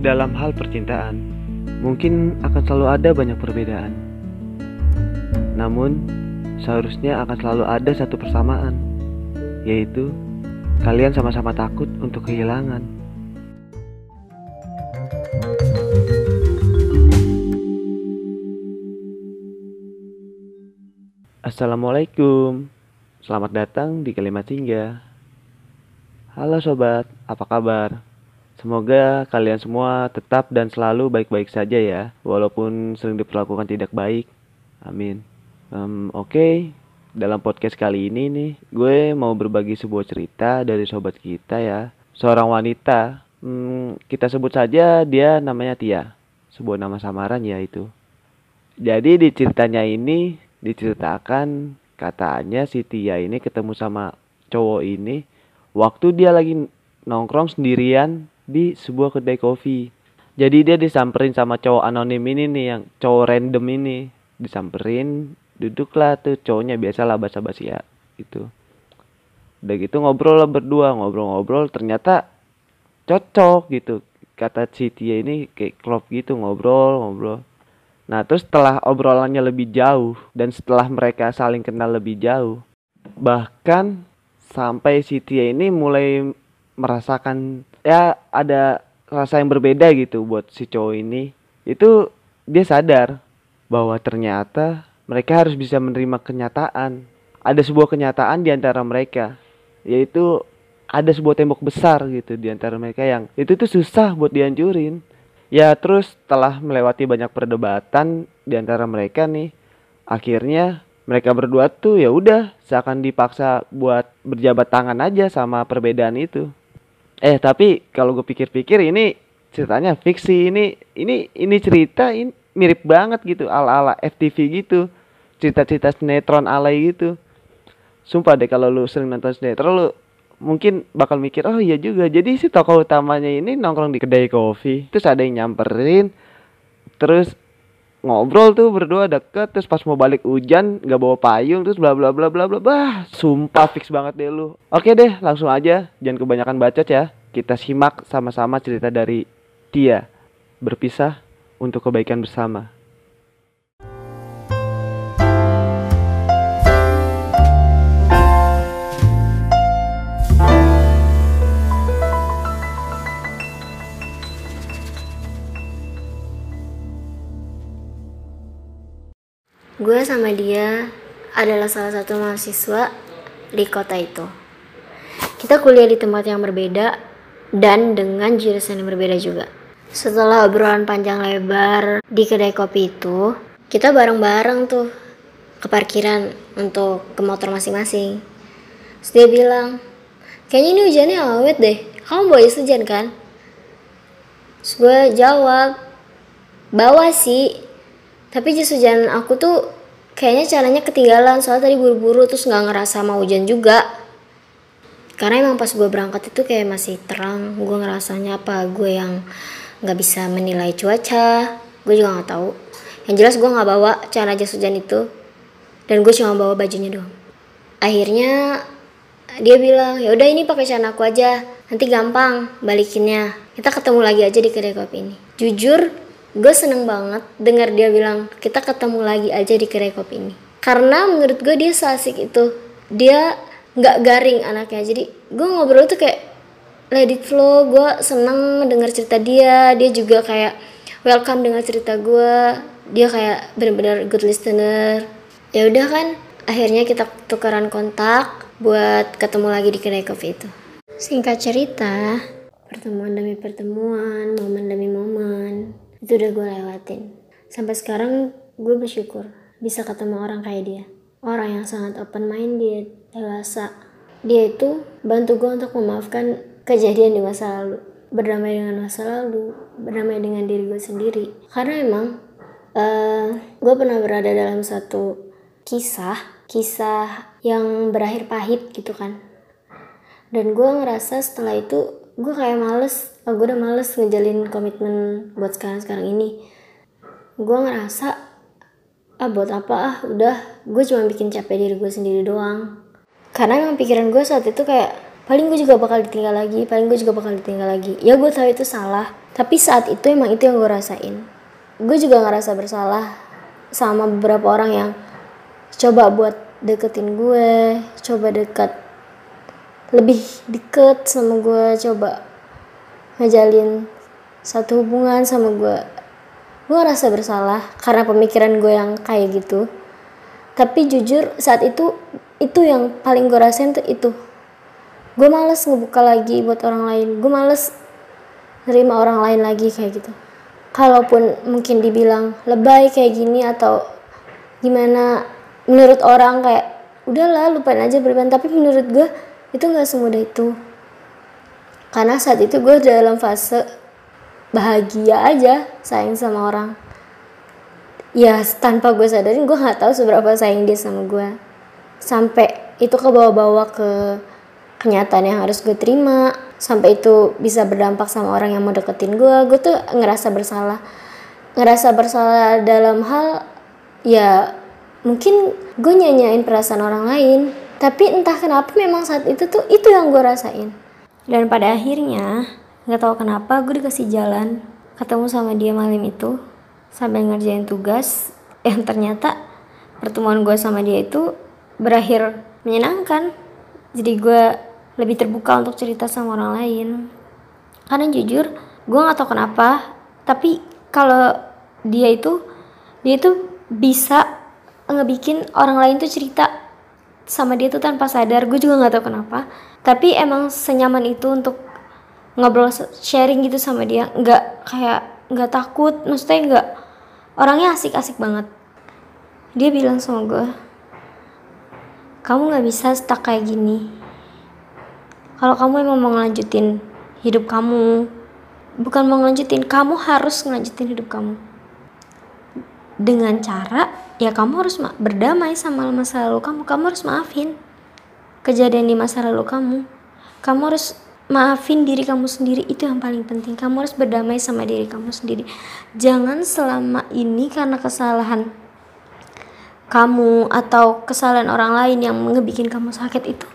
dalam hal percintaan, mungkin akan selalu ada banyak perbedaan. Namun, seharusnya akan selalu ada satu persamaan, yaitu kalian sama-sama takut untuk kehilangan. Assalamualaikum, selamat datang di Kalimat Singgah. Halo sobat, apa kabar? Semoga kalian semua tetap dan selalu baik-baik saja ya, walaupun sering diperlakukan tidak baik. Amin. Um, Oke, okay. dalam podcast kali ini nih, gue mau berbagi sebuah cerita dari sobat kita ya, seorang wanita. Hmm, kita sebut saja dia namanya Tia, sebuah nama samaran ya itu. Jadi di ceritanya ini diceritakan katanya si Tia ini ketemu sama cowok ini waktu dia lagi nongkrong sendirian di sebuah kedai kopi. Jadi dia disamperin sama cowok anonim ini nih yang cowok random ini disamperin duduklah tuh cowoknya biasalah basa-basi ya itu. Udah gitu ngobrol lah berdua ngobrol-ngobrol ternyata cocok gitu kata si Tia ini kayak klop gitu ngobrol-ngobrol. Nah terus setelah obrolannya lebih jauh dan setelah mereka saling kenal lebih jauh bahkan sampai si Tia ini mulai merasakan ya ada rasa yang berbeda gitu buat si cowok ini. Itu dia sadar bahwa ternyata mereka harus bisa menerima kenyataan. Ada sebuah kenyataan di antara mereka yaitu ada sebuah tembok besar gitu di antara mereka yang itu tuh susah buat dihancurin. Ya terus setelah melewati banyak perdebatan di antara mereka nih akhirnya mereka berdua tuh ya udah seakan dipaksa buat berjabat tangan aja sama perbedaan itu Eh tapi kalau gue pikir-pikir ini ceritanya fiksi. Ini ini ini cerita ini mirip banget gitu ala-ala FTV gitu. Cerita-cerita sinetron alay gitu. Sumpah deh kalau lu sering nonton sinetron lu mungkin bakal mikir oh iya juga. Jadi si tokoh utamanya ini nongkrong di kedai kopi terus ada yang nyamperin terus ngobrol tuh berdua deket terus pas mau balik hujan nggak bawa payung terus bla bla bla bla bla. Bah sumpah fix banget deh lu. Oke deh langsung aja. Jangan kebanyakan bacot ya. Kita simak sama-sama cerita dari dia berpisah untuk kebaikan bersama Gue sama dia adalah salah satu mahasiswa di kota itu. Kita kuliah di tempat yang berbeda dan dengan jurusan yang berbeda juga. Setelah obrolan panjang lebar di kedai kopi itu, kita bareng-bareng tuh ke parkiran untuk ke motor masing-masing. Terus dia bilang, kayaknya ini hujannya awet deh. Kamu bawa jas hujan kan? Terus gue jawab, bawa sih, tapi jas hujan aku tuh kayaknya caranya ketinggalan soalnya tadi buru-buru terus nggak ngerasa mau hujan juga. Karena emang pas gue berangkat itu kayak masih terang gue ngerasanya apa gue yang nggak bisa menilai cuaca gue juga nggak tahu. Yang jelas gue nggak bawa cara jas hujan itu dan gue cuma bawa bajunya doang. Akhirnya dia bilang ya udah ini pakai celana aku aja nanti gampang balikinnya. Kita ketemu lagi aja di kedai kopi ini. Jujur gue seneng banget dengar dia bilang kita ketemu lagi aja di kedai kopi ini. Karena menurut gue dia seasik itu. Dia nggak garing anaknya. Jadi gue ngobrol tuh kayak it flow. Gue seneng mendengar cerita dia. Dia juga kayak welcome dengan cerita gue. Dia kayak bener-bener good listener. Ya udah kan akhirnya kita tukeran kontak buat ketemu lagi di kedai kopi itu. Singkat cerita pertemuan demi pertemuan momen demi momen itu udah gue lewatin. Sampai sekarang gue bersyukur bisa ketemu orang kayak dia. Orang yang sangat open minded dewasa. Dia itu bantu gue untuk memaafkan kejadian di masa lalu. Berdamai dengan masa lalu berdamai dengan diri gue sendiri. Karena emang uh, gue pernah berada dalam satu kisah kisah yang berakhir pahit gitu kan. Dan gue ngerasa setelah itu gue kayak males oh, gue udah males ngejalin komitmen buat sekarang sekarang ini. Gue ngerasa ah buat apa? Ah udah. Gue cuma bikin capek diri gue sendiri doang. Karena emang pikiran gue saat itu kayak paling gue juga bakal ditinggal lagi paling gue juga bakal ditinggal lagi. Ya gue tahu itu salah tapi saat itu emang itu yang gue rasain. Gue juga ngerasa bersalah sama beberapa orang yang coba buat deketin gue coba dekat lebih deket sama gue coba ngejalin satu hubungan sama gue gue ngerasa bersalah karena pemikiran gue yang kayak gitu. Tapi jujur saat itu itu yang paling gue rasain tuh itu. Gue males ngebuka lagi buat orang lain. Gue males nerima orang lain lagi kayak gitu. Kalaupun mungkin dibilang lebay kayak gini atau gimana menurut orang kayak udahlah lupain aja berlebihan. Tapi menurut gue itu nggak semudah itu. Karena saat itu gue dalam fase bahagia aja sayang sama orang. Ya tanpa gue sadarin gue nggak tahu seberapa sayang dia sama gue. Sampai itu ke bawah-bawah ke kenyataan yang harus gue terima. Sampai itu bisa berdampak sama orang yang mau deketin gue. Gue tuh ngerasa bersalah. Ngerasa bersalah dalam hal ya mungkin gue nyanyain perasaan orang lain tapi entah kenapa memang saat itu tuh itu yang gue rasain. Dan pada akhirnya nggak tahu kenapa gue dikasih jalan ketemu sama dia malam itu sambil ngerjain tugas yang ternyata pertemuan gue sama dia itu berakhir menyenangkan. Jadi gue lebih terbuka untuk cerita sama orang lain. Karena jujur gue nggak tahu kenapa tapi kalau dia itu dia itu bisa ngebikin orang lain tuh cerita sama dia tuh tanpa sadar gue juga nggak tahu kenapa. Tapi emang senyaman itu untuk ngobrol sharing gitu sama dia. Nggak kayak nggak takut. Maksudnya nggak orangnya asik-asik banget. Dia bilang sama gue kamu nggak bisa stuck kayak gini. Kalau kamu emang mau ngelanjutin hidup kamu bukan mau ngelanjutin kamu harus ngelanjutin hidup kamu dengan cara ya kamu harus berdamai sama masa lalu kamu. Kamu harus maafin kejadian di masa lalu kamu. Kamu harus maafin diri kamu sendiri itu yang paling penting. Kamu harus berdamai sama diri kamu sendiri. Jangan selama ini karena kesalahan kamu atau kesalahan orang lain yang ngebikin kamu sakit itu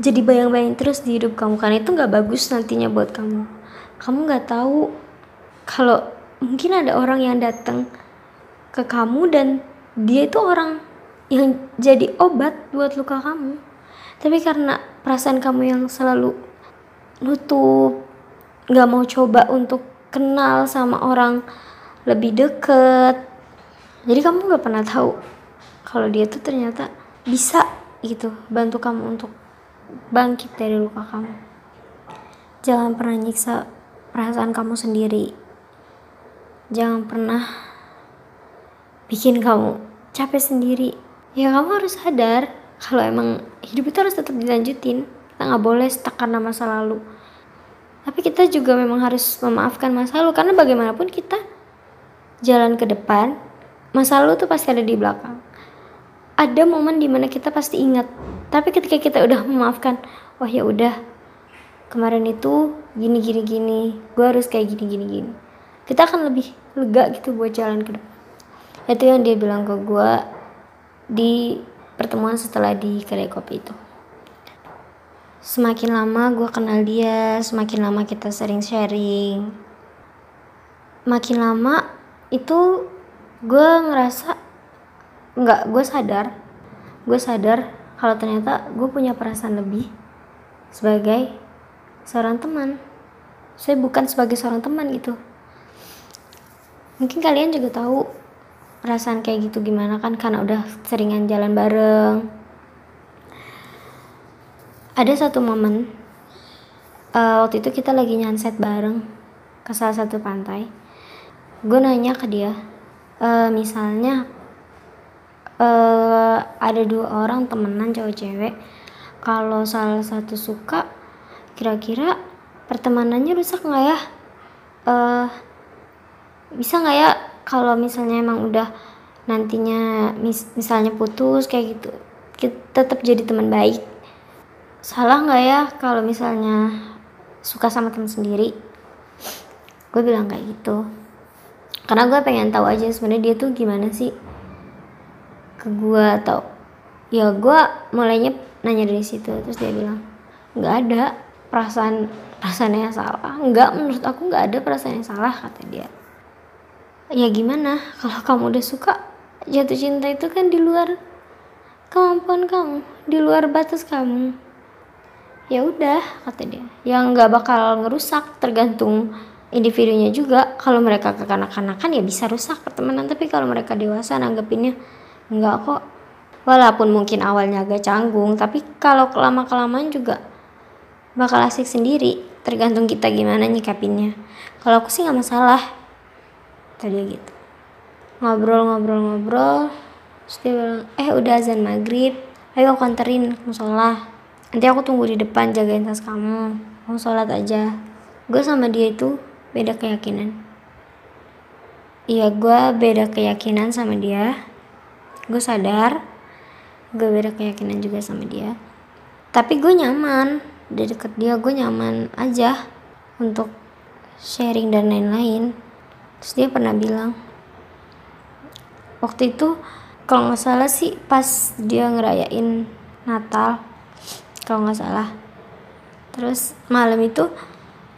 jadi bayang-bayang terus di hidup kamu karena itu nggak bagus nantinya buat kamu. Kamu nggak tahu kalau mungkin ada orang yang datang ke kamu dan dia itu orang yang jadi obat buat luka kamu. Tapi karena perasaan kamu yang selalu nutup nggak mau coba untuk kenal sama orang lebih deket. Jadi kamu nggak pernah tahu kalau dia tuh ternyata bisa gitu bantu kamu untuk bangkit dari luka kamu. Jangan pernah nyiksa perasaan kamu sendiri. Jangan pernah bikin kamu capek sendiri. Ya kamu harus sadar kalau emang hidup itu harus tetap dilanjutin. Kita nggak boleh stuck karena masa lalu. Tapi kita juga memang harus memaafkan masa lalu karena bagaimanapun kita jalan ke depan masa lalu tuh pasti ada di belakang. Ada momen di mana kita pasti ingat. Tapi ketika kita udah memaafkan wah ya udah kemarin itu gini gini gini gue harus kayak gini gini gini kita akan lebih lega gitu buat jalan ke depan itu yang dia bilang ke gue di pertemuan setelah di kedai kopi itu. Semakin lama gue kenal dia semakin lama kita sering sharing. Makin lama itu gue ngerasa nggak gue sadar gue sadar kalau ternyata gue punya perasaan lebih sebagai seorang teman. Saya bukan sebagai seorang teman gitu. Mungkin kalian juga tahu perasaan kayak gitu gimana kan? Karena udah seringan jalan bareng. Ada satu momen uh, waktu itu kita lagi nyanset bareng ke salah satu pantai. Gue nanya ke dia uh, misalnya uh, ada dua orang temenan cowok cewek. Kalau salah satu suka kira-kira pertemanannya rusak nggak ya? Uh, bisa nggak ya kalau misalnya emang udah nantinya mis misalnya putus kayak gitu kita tetap jadi teman baik. Salah nggak ya kalau misalnya suka sama teman sendiri? Gue bilang kayak gitu. Karena gue pengen tahu aja sebenarnya dia tuh gimana sih ke gue atau ya gue mulainya nanya dari situ terus dia bilang nggak ada perasaan perasaan yang salah. Nggak menurut aku nggak ada perasaan yang salah kata dia ya gimana? Kalau kamu udah suka jatuh cinta itu kan di luar kemampuan kamu di luar batas kamu. Ya udah kata dia. Yang nggak bakal ngerusak tergantung individunya juga. Kalau mereka kekanak-kanakan ya bisa rusak pertemanan. Tapi kalau mereka dewasa nanggepinnya nggak kok. Walaupun mungkin awalnya agak canggung tapi kalau kelama kelamaan juga bakal asik sendiri. Tergantung kita gimana nyikapinnya. Kalau aku sih nggak masalah tadi gitu. Ngobrol-ngobrol-ngobrol terus bilang eh udah azan maghrib. Ayo aku anterin ke musola. Nanti aku tunggu di depan jagain tas kamu. Kamu sholat aja. Gue sama dia itu beda keyakinan. Iya gue beda keyakinan sama dia. Gue sadar gue beda keyakinan juga sama dia. Tapi gue nyaman. Di deket dia gue nyaman aja untuk sharing dan lain-lain terus dia pernah bilang waktu itu kalau nggak salah sih pas dia ngerayain Natal kalau nggak salah. Terus malam itu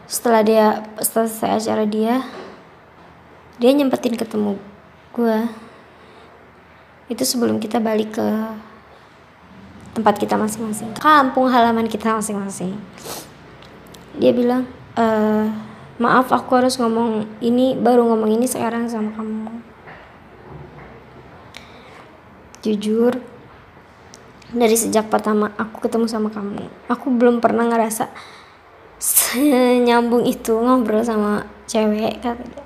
setelah dia setelah selesai acara dia dia nyempetin ketemu gue itu sebelum kita balik ke tempat kita masing-masing. Kampung halaman kita masing-masing. Dia bilang e, maaf aku harus ngomong ini baru ngomong ini sekarang sama kamu. Jujur dari sejak pertama aku ketemu sama kamu aku belum pernah ngerasa senyambung itu ngobrol sama cewek kata dia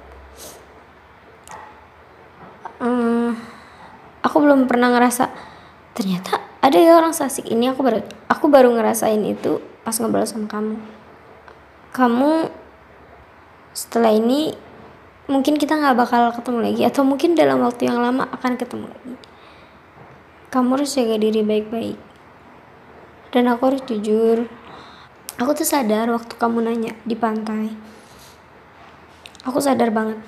hmm, aku belum pernah ngerasa ternyata ada ya orang sasik ini aku baru aku baru ngerasain itu pas ngobrol sama kamu. Kamu setelah ini mungkin kita nggak bakal ketemu lagi atau mungkin dalam waktu yang lama akan ketemu lagi. Kamu harus jaga diri baik-baik. Dan aku harus jujur. Aku tuh sadar waktu kamu nanya di pantai. Aku sadar banget.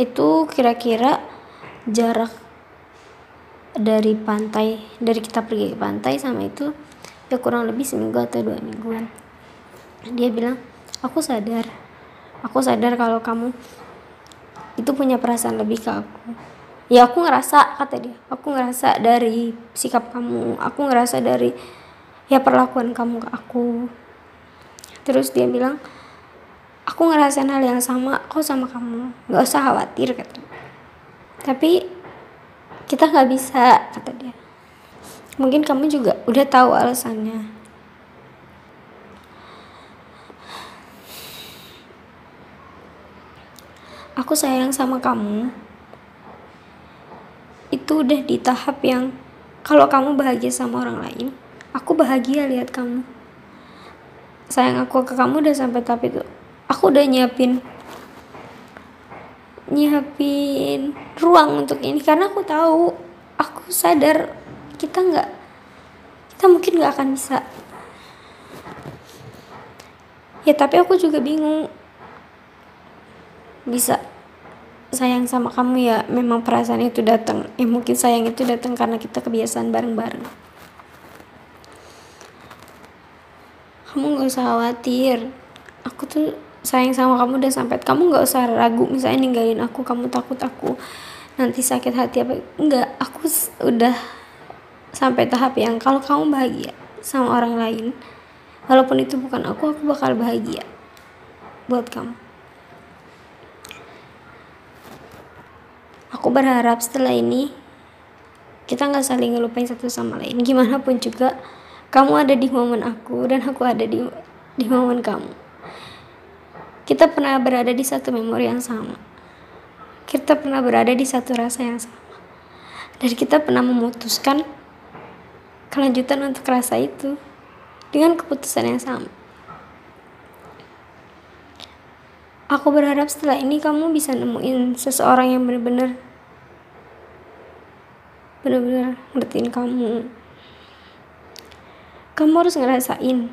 Itu kira-kira jarak dari pantai dari kita pergi ke pantai sama itu ya kurang lebih seminggu atau dua mingguan. Dia bilang aku sadar aku sadar kalau kamu itu punya perasaan lebih ke aku. Ya aku ngerasa kata dia aku ngerasa dari sikap kamu aku ngerasa dari ya perlakuan kamu ke aku. Terus dia bilang aku ngerasain hal yang sama kok sama kamu. Nggak usah khawatir kata tapi kita nggak bisa kata dia. Mungkin kamu juga udah tahu alasannya aku sayang sama kamu itu udah di tahap yang kalau kamu bahagia sama orang lain aku bahagia lihat kamu. Sayang aku ke kamu udah sampai tahap itu aku udah nyiapin nyiapin ruang untuk ini karena aku tahu aku sadar kita nggak kita mungkin nggak akan bisa. Ya tapi aku juga bingung bisa sayang sama kamu ya. Memang perasaan itu datang. Ya mungkin sayang itu datang karena kita kebiasaan bareng-bareng. Kamu nggak usah khawatir. Aku tuh sayang sama kamu udah sampai kamu nggak usah ragu misalnya ninggalin aku kamu takut aku nanti sakit hati apa enggak. Aku udah sampai tahap yang kalau kamu bahagia sama orang lain walaupun itu bukan aku aku bakal bahagia buat kamu aku berharap setelah ini kita nggak saling ngelupain satu sama lain gimana pun juga kamu ada di momen aku dan aku ada di di momen kamu kita pernah berada di satu memori yang sama. Kita pernah berada di satu rasa yang sama. Dan kita pernah memutuskan kelanjutan untuk rasa itu dengan keputusan yang sama. Aku berharap setelah ini kamu bisa nemuin seseorang yang benar-benar benar-benar ngertiin kamu. Kamu harus ngerasain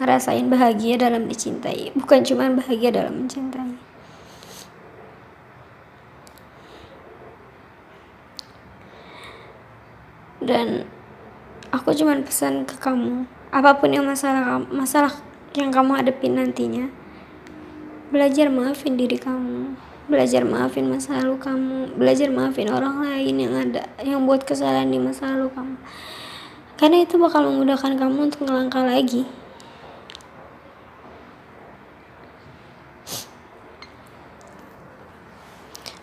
ngerasain bahagia dalam dicintai. Bukan cuma bahagia dalam mencintai. Dan aku cuma pesan ke kamu apa pun yang masalah masalah yang kamu hadapin nantinya belajar maafin diri kamu belajar maafin masa lalu kamu. Belajar maafin orang lain yang ada yang buat kesalahan di masa lalu kamu. Karena itu bakal memudahkan kamu untuk ngelangkah lagi.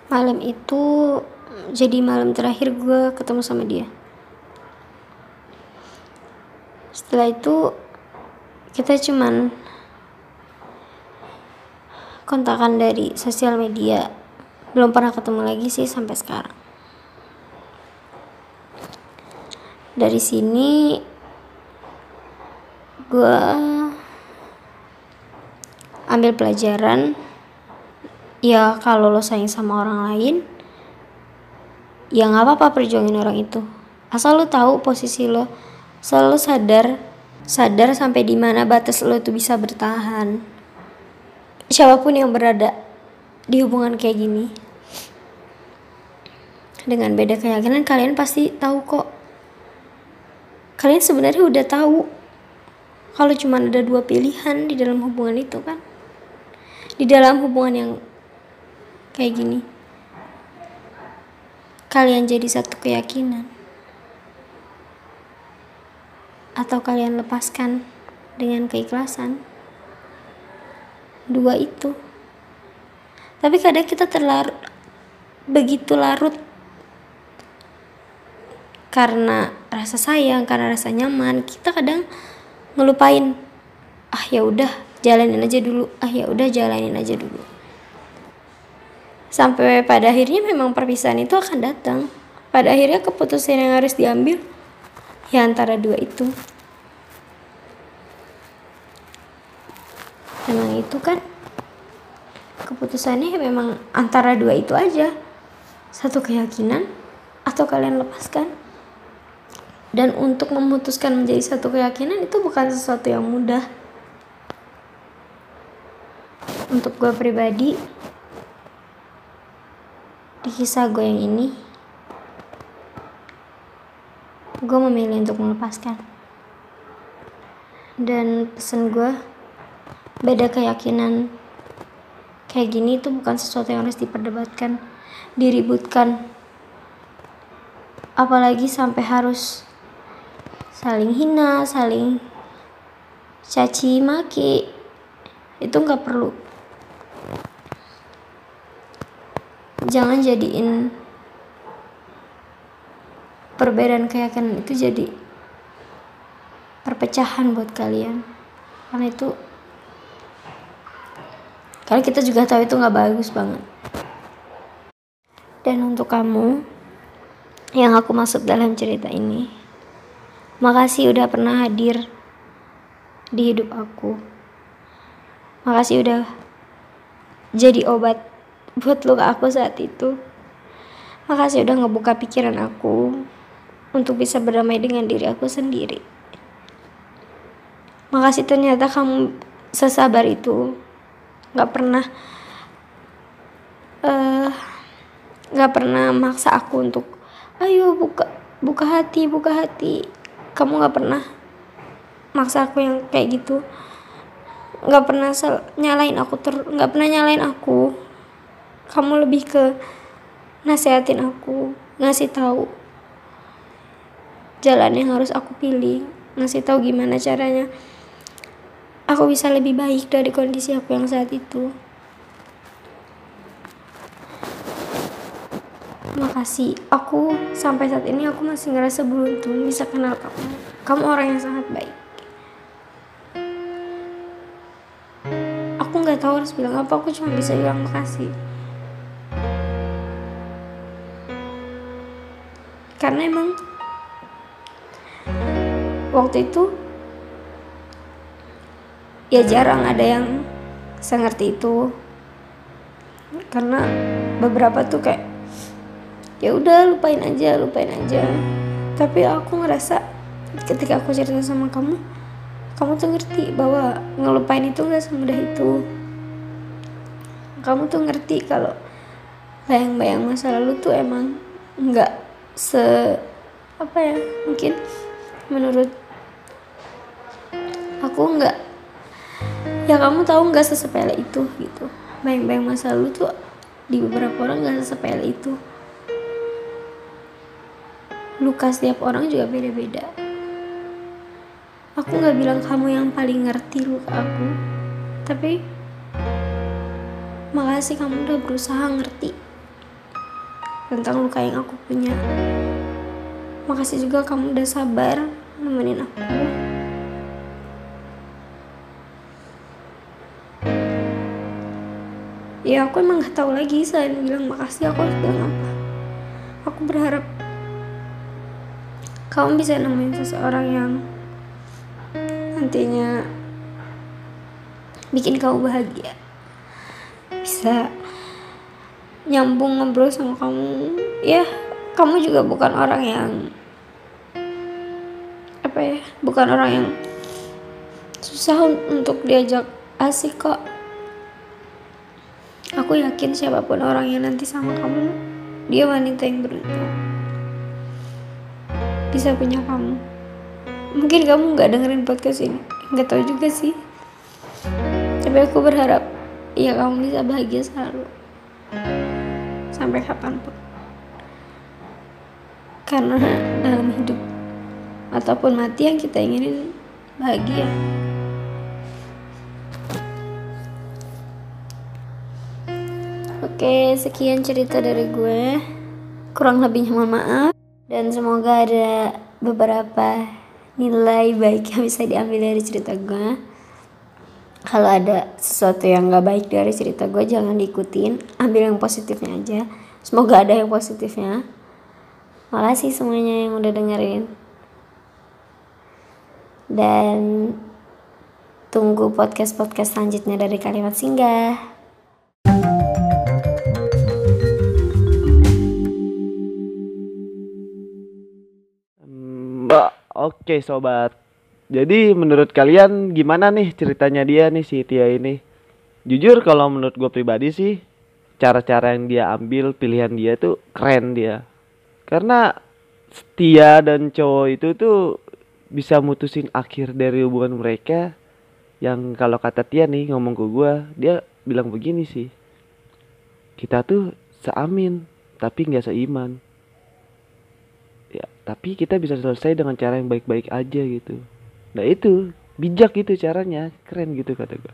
Malam itu jadi malam terakhir gue ketemu sama dia. Setelah itu kita cuman kontakan dari sosial media. Belum pernah ketemu lagi sih sampai sekarang. Dari sini gue ambil pelajaran. Ya kalau lo sayang sama orang lain ya nggak apa-apa perjuangin orang itu. Asal lo tahu posisi lo. Selalu sadar sadar sampai di mana batas lo itu bisa bertahan siapa pun yang berada di hubungan kayak gini dengan beda keyakinan kalian pasti tahu kok. Kalian sebenarnya udah tahu kalau cuma ada dua pilihan di dalam hubungan itu kan? Di dalam hubungan yang kayak gini kalian jadi satu keyakinan. Atau kalian lepaskan dengan keikhlasan dua itu. Tapi kadang kita terlarut begitu larut karena rasa sayang karena rasa nyaman kita kadang ngelupain ah ya udah jalanin aja dulu ah ya udah jalanin aja dulu. Sampai pada akhirnya memang perpisahan itu akan datang. Pada akhirnya keputusan yang harus diambil ya antara dua itu memang itu kan keputusannya memang antara dua itu aja. Satu keyakinan atau kalian lepaskan. Dan untuk memutuskan menjadi satu keyakinan itu bukan sesuatu yang mudah. Untuk gue pribadi di kisah gue yang ini gue memilih untuk melepaskan. Dan pesan gue beda keyakinan kayak gini itu bukan sesuatu yang harus diperdebatkan diributkan. Apalagi sampai harus saling hina saling caci maki. Itu nggak perlu. Jangan jadiin perbedaan keyakinan itu jadi perpecahan buat kalian. Karena itu karena kita juga tahu itu nggak bagus banget dan untuk kamu yang aku maksud dalam cerita ini makasih udah pernah hadir di hidup aku makasih udah jadi obat buat luka aku saat itu. Makasih udah ngebuka pikiran aku untuk bisa berdamai dengan diri aku sendiri. Makasih ternyata kamu sesabar itu. Gak pernah uh, gak pernah maksa aku untuk ayo buka buka hati buka hati. Kamu gak pernah maksa aku yang kayak gitu. Nggak pernah nyalain aku ter nggak pernah nyalain aku. Kamu lebih ke nasehatin aku ngasih tahu jalan yang harus aku pilih ngasih tahu gimana caranya aku bisa lebih baik dari kondisi aku yang saat itu. Makasih. Aku sampai saat ini aku masih ngerasa beruntung bisa kenal kamu. Kamu orang yang sangat baik. Aku nggak tahu harus bilang apa aku cuma bisa bilang makasih. Karena emang waktu itu ya jarang ada yang ngerti itu. Karena beberapa tuh kayak ya udah lupain aja lupain aja. Tapi aku ngerasa ketika aku cerita sama kamu kamu tuh ngerti bahwa ngelupain itu gak semudah itu. Kamu tuh ngerti kalau bayang-bayang masa lalu tuh emang nggak se apa ya mungkin menurut aku nggak ya kamu tahu nggak sesepele itu gitu. Bayang-bayang masa lalu tuh di beberapa orang nggak sesepele itu. Luka setiap orang juga beda-beda. Aku nggak bilang kamu yang paling ngerti luka aku tapi makasih kamu udah berusaha ngerti tentang luka yang aku punya. Makasih juga kamu udah sabar nemenin aku ya aku emang gak tahu lagi selain bilang makasih aku harus bilang apa. Aku berharap kamu bisa nemuin seseorang yang nantinya bikin kamu bahagia. Bisa nyambung ngobrol sama kamu. Ya kamu juga bukan orang yang apa ya bukan orang yang susah untuk diajak asik kok aku yakin siapa pun orang yang nanti sama kamu dia wanita yang beruntung. Bisa punya kamu. Mungkin kamu nggak dengerin podcast ini. Nggak tahu juga sih. Tapi aku berharap ya kamu bisa bahagia selalu. Sampai kapan pun. Karena dalam hidup ataupun mati yang kita inginin bahagia Oke, sekian cerita dari gue. Kurang lebihnya mohon maaf dan semoga ada beberapa nilai baik yang bisa diambil dari cerita gue. Kalau ada sesuatu yang gak baik dari cerita gue jangan diikutin, ambil yang positifnya aja. Semoga ada yang positifnya. Makasih semuanya yang udah dengerin. Dan tunggu podcast-podcast selanjutnya dari Kalimat Singgah. Oke sobat. Jadi menurut kalian gimana nih ceritanya dia nih si Tia ini? Jujur kalau menurut gue pribadi sih cara-cara yang dia ambil pilihan dia tuh keren dia. Karena Tia dan cowok itu tuh bisa mutusin akhir dari hubungan mereka yang kalau kata Tia nih ngomong ke gue dia bilang begini sih kita tuh seamin tapi nggak seiman tapi kita bisa selesai dengan cara yang baik-baik aja gitu. Nah itu bijak gitu caranya. Keren gitu kata gue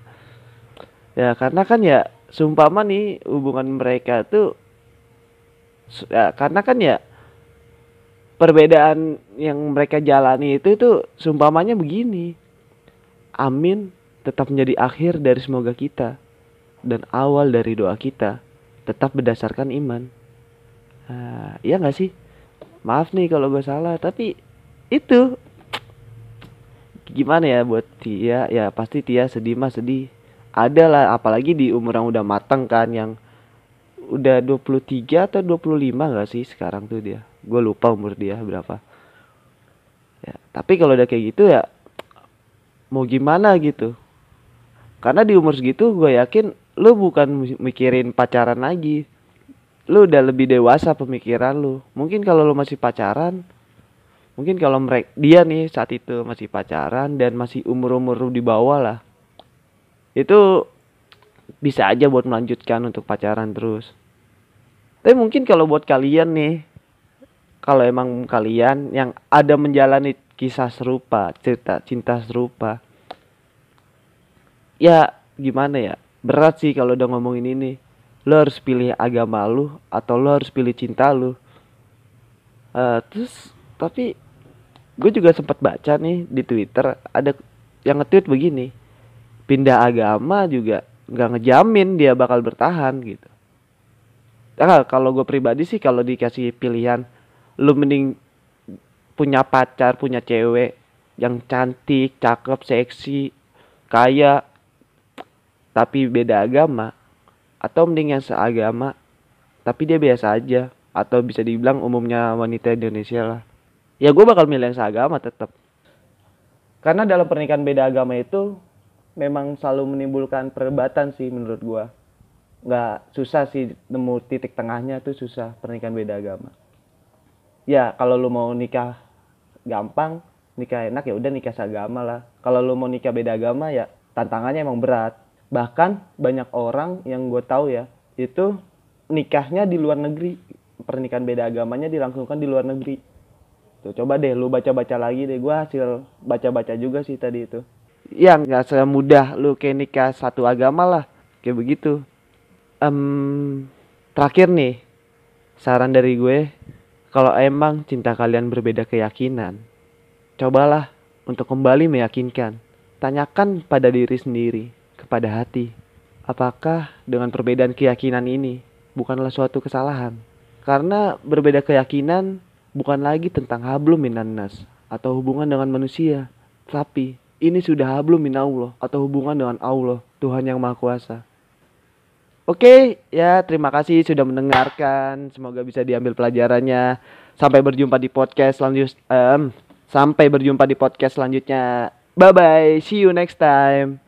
ya karena kan ya sumpama nih hubungan mereka tuh ya karena kan ya perbedaan yang mereka jalani itu tuh sumpamanya begini. Amin tetap menjadi akhir dari semoga kita dan awal dari doa kita tetap berdasarkan iman. Nah, iya nggak sih maaf nih kalau gue salah tapi itu gimana ya buat Tia? Ya pasti Tia sedih mah sedih. Ada lah apalagi di umur yang udah matang kan yang udah 23 atau 25 gak sih sekarang tuh dia? Gue lupa umur dia berapa. Ya tapi kalau udah kayak gitu ya mau gimana gitu? Karena di umur segitu gue yakin lu bukan mikirin pacaran lagi lu udah lebih dewasa pemikiran lu. Mungkin kalau lu masih pacaran mungkin kalau mereka dia nih saat itu masih pacaran dan masih umur umur di bawah lah itu bisa aja buat melanjutkan untuk pacaran terus. Tapi mungkin kalau buat kalian nih kalau emang kalian yang ada menjalani kisah serupa cerita cinta serupa ya gimana ya? Berat sih kalau udah ngomongin ini lo harus pilih agama lu atau lo harus pilih cinta lu. Uh, terus tapi gue juga sempat baca nih di twitter ada yang nge-tweet begini pindah agama juga nggak ngejamin dia bakal bertahan gitu. Nah, kalau gue pribadi sih kalau dikasih pilihan lu mending punya pacar punya cewek yang cantik cakep seksi kaya tapi beda agama atau mending yang seagama tapi dia biasa aja. Atau bisa dibilang umumnya wanita Indonesia lah. Ya gue bakal milih yang seagama tetap karena dalam pernikahan beda agama itu memang selalu menimbulkan perdebatan sih menurut gue nggak susah sih nemu titik tengahnya tuh susah pernikahan beda agama. Ya kalau lu mau nikah gampang nikah enak ya udah nikah seagama lah. Kalau lu mau nikah beda agama ya tantangannya emang berat bahkan banyak orang yang gue tahu ya itu nikahnya di luar negeri. Pernikahan beda agamanya dilangsungkan di luar negeri. Tuh coba deh lu baca-baca lagi deh. Gue hasil baca-baca juga sih tadi itu. Ya nggak semudah lu kayak nikah satu agama lah. Kayak begitu. Em, terakhir nih saran dari gue kalau emang cinta kalian berbeda keyakinan cobalah untuk kembali meyakinkan. Tanyakan pada diri sendiri kepada hati apakah dengan perbedaan keyakinan ini bukanlah suatu kesalahan karena berbeda keyakinan bukan lagi tentang hablum minan nas atau hubungan dengan manusia tapi ini sudah hablum min Allah atau hubungan dengan Allah Tuhan yang Maha Kuasa Oke, ya terima kasih sudah mendengarkan. Semoga bisa diambil pelajarannya. Sampai berjumpa di podcast selanjutnya. sampai berjumpa di podcast selanjutnya. Bye bye. See you next time.